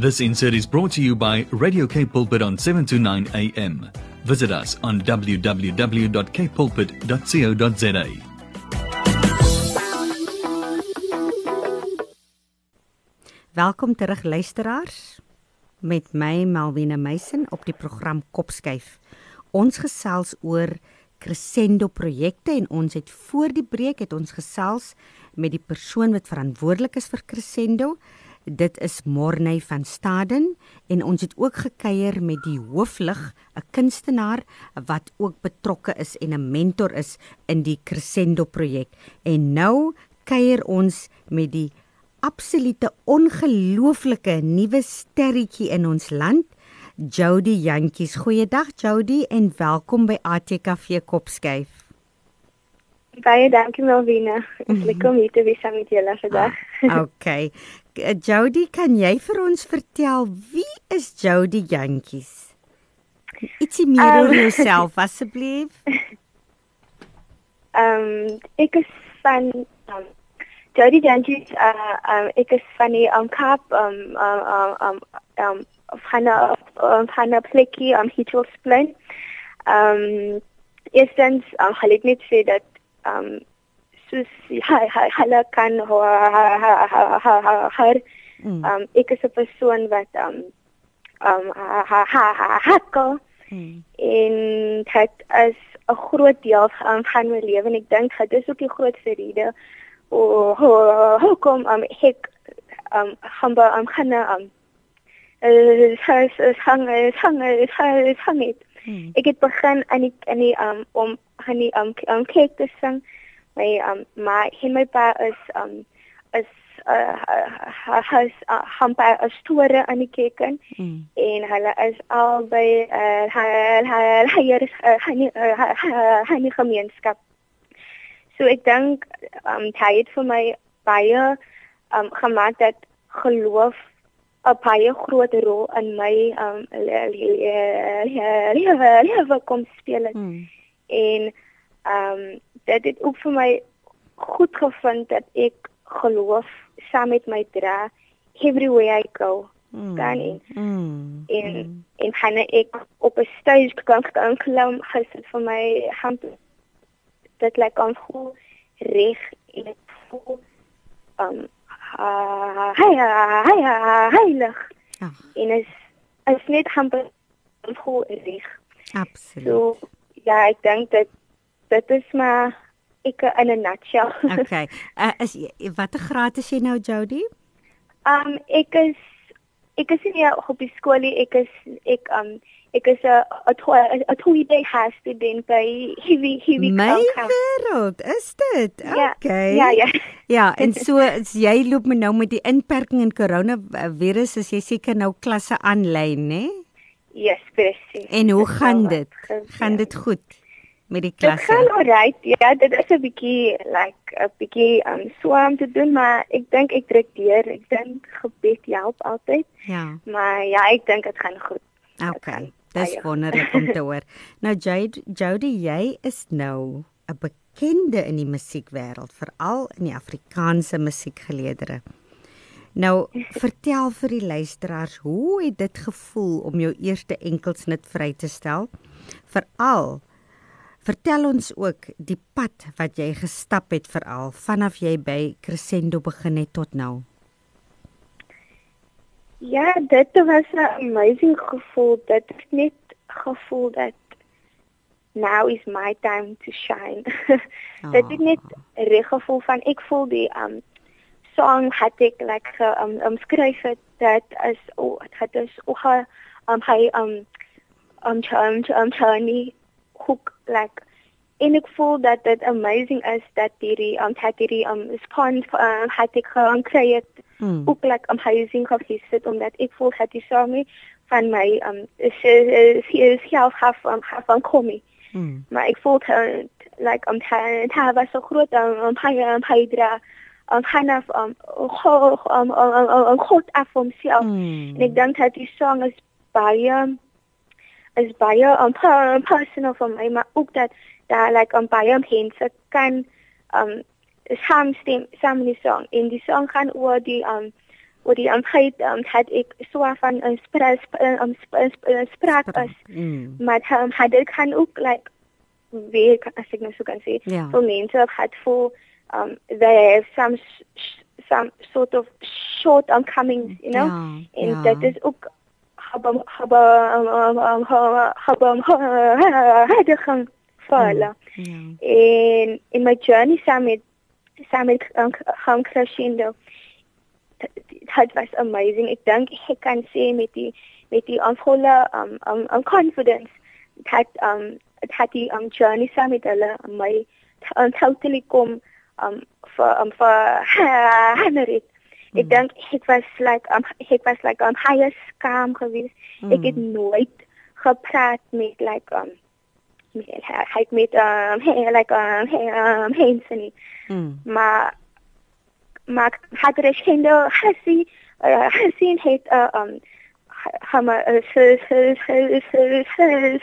This insert is brought to you by Radio K Pulpit on 7 to 9 a.m. Visit us on www.kpulpit.co.za. Welkom terug luisteraars met my Malwena Meisen op die program Kopskuif. Ons gesels oor Crescendo projekte en ons het voor die breek het ons gesels met die persoon wat verantwoordelik is vir Crescendo. Dit is Morney van Staden en ons het ook gekuier met die hooflig, 'n kunstenaar wat ook betrokke is en 'n mentor is in die Crescendo projek. En nou kuier ons met die absolute ongelooflike nuwe sterretjie in ons land, Jody Jantjies. Goeiedag Jody en welkom by ATKV Kopskyf. Baie dankie Melvina. Ek is lekker om hier te wees saam met julle vandag. Ah, okay. Eh, Jody, kan jy vir ons vertel wie is Jody Jantjies? Ietsie meer oor Um, jouself asseblief. Ehm um, ek is van um, Jody Jantjies. Uh, um, ek is van die um, Kaap um um um um, um van 'n um, van 'n plekkie um Hitchels Plain. Ehm um, eerstens um, ek net sê dat ehm um, soos hy hy hulle kan haar Mm. um ek is 'n persoon wat um um ha ha ha ha hakkel Mm. en dit is 'n groot deel van, van my lewe en ek dink dit is ook die grootste rede hoekom um ek um hamba um gaan um eh hang hang hang hang hang het Mm. ek het begin aan die aan die um om aan die um um kerk te sing my um my en my pa is um is uh has hampa uh, store aan die kerk in Mm. en hulle is albei uh hulle hier is hy die gemeenskap. So ek dink um hy het vir my baie um gemaak dat geloof 'n baie groot rol in my um lewe kom speel het. Mm. en um dit het ook vir my goed gevind dat ek geloof saam met my dra everywhere I go. Mm. Kan nie. Mm. En Mm. en gaan ek op 'n stage kan kan klim gesit vir my hand dit lyk aan goed reg en ek voel um hy hy heilig Ag, en is is net gaan goed reg. absoluut. So ja, ek dink dit dit is maar ek in 'n nutshell. Okay. Uh, is jy- watter graad is jy nou Jody? Um ek is ek is nie op die skool nie. Ek is ek um ek is 'n 'n 'n tweede jaar student by Heavy Heavy My wêreld, is dit? Ja, Okay. Ja, ja. Ja, en so as jy loop me nou met die inperking en corona virus, is jy seker nou klasse aanlyn, né? Yes, presies. En hoe gaan dit? Gaan dit goed met die Dit gaan klasse? alright. Ja, dit is 'n bietjie like 'n bietjie um swaam te doen, maar ek dink ek druk deur. Ek dink gebed help altyd. Ja. Maar ja, ek dink dit gaan goed. Okay. Dis baie. wonderlik om te hoor. Nou Jade, Jody, jy is nou 'n bekende in die musiekwêreld, veral in die Afrikaanse musiekgeleedere. Nou, vertel vir die luisteraars, hoe het dit gevoel om jou eerste enkelsnit vry te stel? Veral vertel ons ook die pad wat jy gestap het veral vanaf jy by Crescendo begin het tot nou. Ja, dit was 'n amazing gevoel. Dit is net gevoel dat now is my time to shine. dit het net reg gevoel van ek voel die um song het ek like ge, um, um skryf het dat is o oh, het is o oh, um hy um um um um Tony hoek like en ek voel dat dit amazing is dat hierdie um het hierdie um response um, het ek gewoon kry het Hmm. ook like amazing gevisit omdat ek voel dat die song van my um is is is self half um half van komie Hmm. maar ek voel uh, like um ta was so groot um um hy um hy dra um kind of um hoog um um um groot af homself Hmm. en ek dink dat die song is baie is baie um per- personal vir my maar ook dat daar like um baie mense kan um saamstem saam in die song en die song gaan oor die um oor die aanheid um, het ek so van 'n spraak um, spraak as Mm. maar um, het kan ook like wie as ek nou so kan sê Ja. vir mense het voor um they have some some sort of short comings you know Ja, en ja. dit is ook habam habam habam in my journey saam met saam met um, gaan crescendo het was amazing ek dink ek kan sê met die met die aanvolle um, um, um confidence het um het die um, journey saam met hulle my um, totally kom um vir um vir Henry ek dink ek was like um ek was like um higher scam geweest. Ek het nooit gepraat met like um met hy met um hey, like um hey, um Hanson Mm. maar maar had er geen hasie hasien het uh, um hama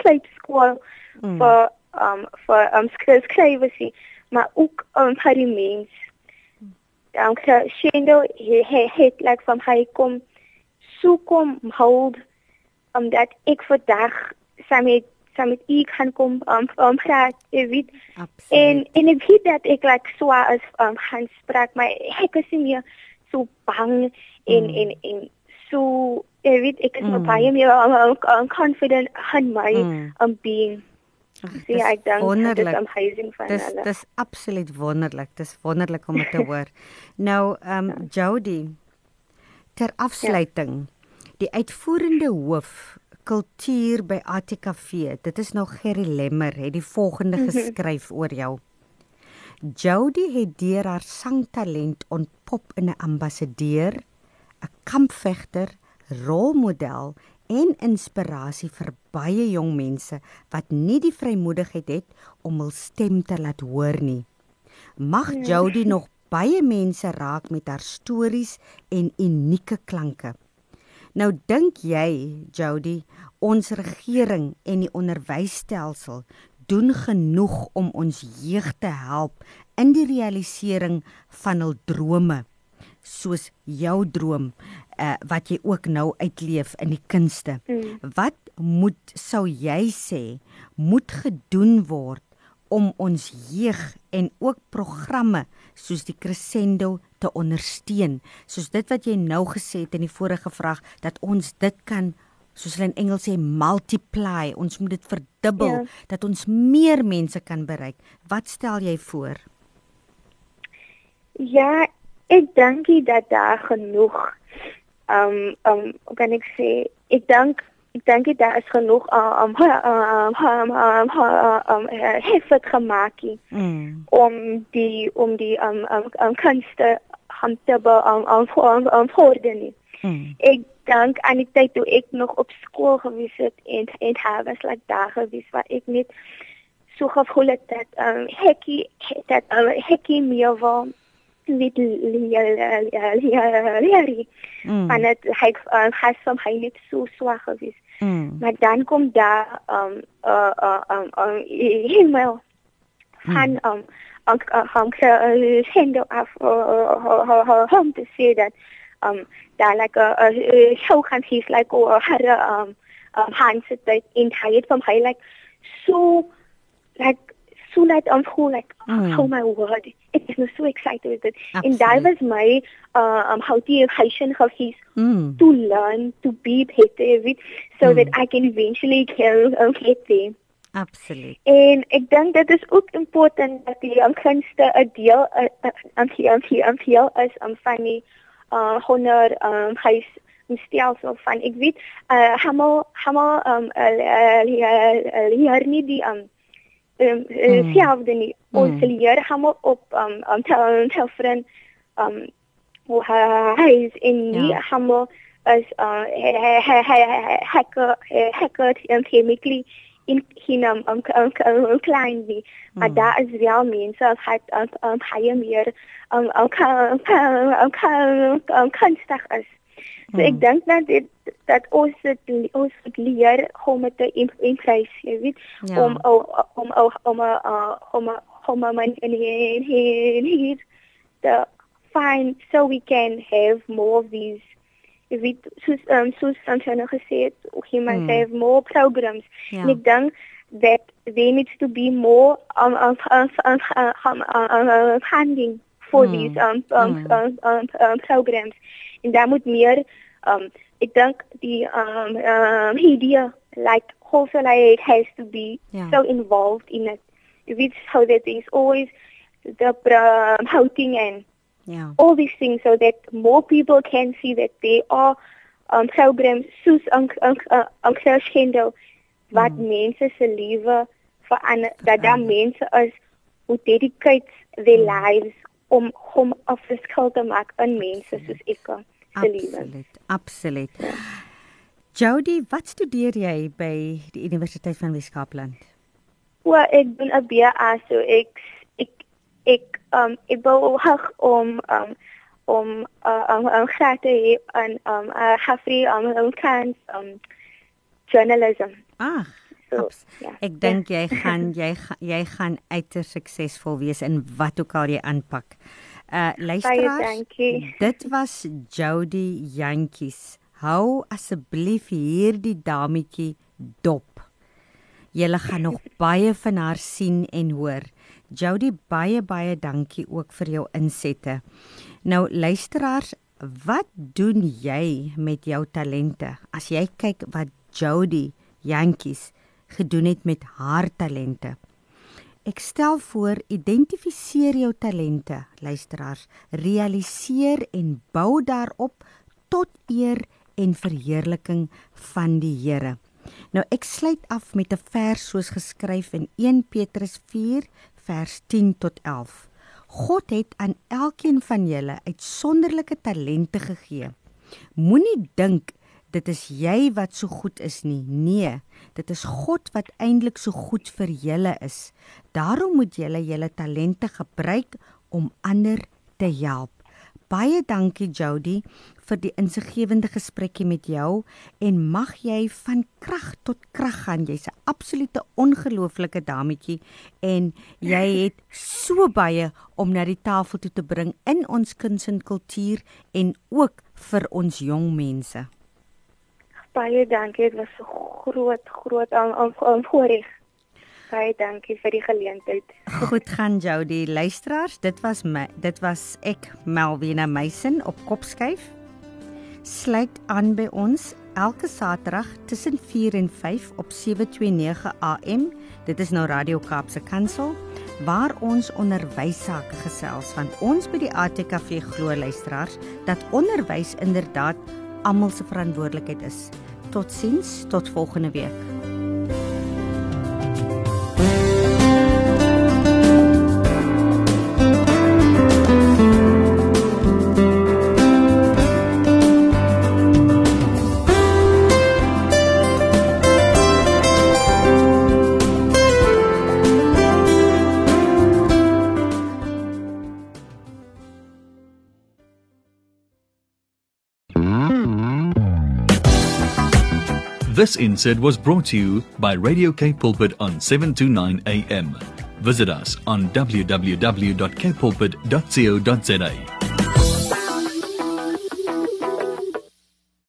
sleep school Mm. vir um vir um skrywersie maar ook um vir die mens dan Shendo het het like van hy kom so kom hold um dat ek vandag saam met saam met u kan kom um um praat jy weet Absoluut. en en ek weet dat ek like swaar as um gaan spreek maar ek is nie meer so bang en Mm. en en so jy weet ek is Mm. baie meer um, um, um, confident in my Mm. um being Dis ja, ek dink dit is amazing van Dis hulle dis absoluut wonderlik. Dis wonderlik om dit te hoor. nou, ehm um, Jody ter afsluiting. Die uitvoerende hoof kultuur by ATKV. Dit is nou Gerry Lemmer het die volgende geskryf oor jou. Jody het deur haar sangtalent ontpop in 'n ambassadeur, 'n kampvegter, rolmodel en inspirasie vir baie jong mense wat nie die vrymoedigheid het om hul stem te laat hoor nie. Mag Jody nog baie mense raak met haar stories en unieke klanke. Nou dink jy, Jody, ons regering en die onderwysstelsel doen genoeg om ons jeug te help in die realisering van hul drome soos jou droom uh, wat jy ook nou uitleef in die kunste. Mm. Wat moet sou jy sê moet gedoen word om ons jeug en ook programme soos die Crescendo te ondersteun soos dit wat jy nou gesê het in die vorige vraag dat ons dit kan soos hulle in Engels sê multiply ons moet dit verdubbel Ja. dat ons meer mense kan bereik wat stel jy voor Ja, ek dink nie dat daar genoeg um um hoe kan ek sê ek dink ek dink daar is genoeg um um um um um effort gemaak mm. om die om die um um, um kunste om te be um um um, um vorder nie. Mm. Ek dink aan die tyd toe ek nog op skool gewees het en en haar was like daar gewees waar ek net so gevoel het dat um hekkie dat um, hekkie meer wou weet leer Mm. en dit hy um, hy som hy net so swak gewees. Mm. Maar dan kom daar um uh uh um, e-mail van um um um send af hom te sê dat um daar like a show kan he's like or had um um hands het in hy het van hy like so like so I'm who like Mm. oh my word it was so excited with it and that was my uh, um how the education of his Mm. to learn to be better with so Mm. that I can eventually can um, get there. Absoluut. En ek dink dit is ook important dat die um, kunste 'n deel uh, uh, aan die aan die aan die is um, van die uh, honor um, huis stelsel van ek weet uh, hamo hamo um leer nie die um um Mm. selfde nie Mm. ons leer hamo op um um tel tel vriend um hoe hy is in nie Ja. hamo as uh hacker hacker en chemically in hinam um, um, um, klein nie maar Mm. daar is wel mense wat het um, um, baie meer um, um, kan kan um, kan um, kunstig is so ek Mm. dink dat dit dat ons dit ons moet leer om dit te impress jy weet Ja. om om om om om uh, om om om hier de find so we can have more of these if we soos um soos Santana gesê het mm. have more programs en ek dink that there needs to be more um um um, um, um, um, um funding for mm. these um um, mm. um, um, um programs en daar moet meer um ek dink die um um idea like like has to be yeah. so involved in it it's how that is always the um, housing and yeah. all these things so that more people can see that there are um, programs soos Uncle Schendel wat mm. mense se lewe verander dat daar mense is who dedicate their mm. lives om om 'n verskil te maak in mense soos ek se lewe. Absoluut, absoluut. Ja. Jody, wat studeer jy by die Universiteit van Weskaapland? Wel, ek doen 'n BA, so ek ek um ek hug om um om uh, um um graag te hê aan um uh, Hafri um um kans um journalism. Ah. So, ja. Ek dink jy gaan jy jy gaan uiters suksesvol wees in wat ook al jy aanpak. Uh luisteraars. Dit was Jody Jantjies. Hou asseblief hierdie dametjie dop. Julle gaan nog baie van haar sien en hoor. Jody baie baie dankie ook vir jou insette. Nou luisteraars, wat doen jy met jou talente? As jy kyk wat Jody Jantjies gedoen het met haar talente. Ek stel voor, identifiseer jou talente, luisteraars, realiseer en bou daarop tot eer en verheerliking van die Here. Nou ek sluit af met 'n vers soos geskryf in 1 Petrus vers 10 tot 11. God het aan elkeen van julle uitsonderlike talente gegee. Moenie dink dit is jy wat so goed is nie. Nee, dit is God wat eintlik so goed vir julle is. Daarom moet julle julle talente gebruik om ander te help. Baie dankie Jody vir die insiggewende gesprekkie met jou en mag jy van krag tot krag gaan. Jy's 'n absolute ongelooflike dametjie en jy het so baie om na die tafel toe te bring in ons kuns en kultuur en ook vir ons jong mense. Baie dankie. Dit was so groot groot aan aan voorreg baie dankie vir die geleentheid. Goed gaan Jody, luisteraars, dit was my dit was ek Melvina Meisen op Kopskyf. Sluit aan by ons elke Saterdag tussen 4 en 5 op 729 AM. Dit is nou Radio Kaapse Kansel waar ons onderwys sake gesels want ons by die ATKV glo luisteraars dat onderwys inderdaad almal se verantwoordelikheid is. Totsiens, tot volgende week. This insert was brought to you by Radio K Pulpit on 729 AM. Visit us on www.kpulpit.co.za.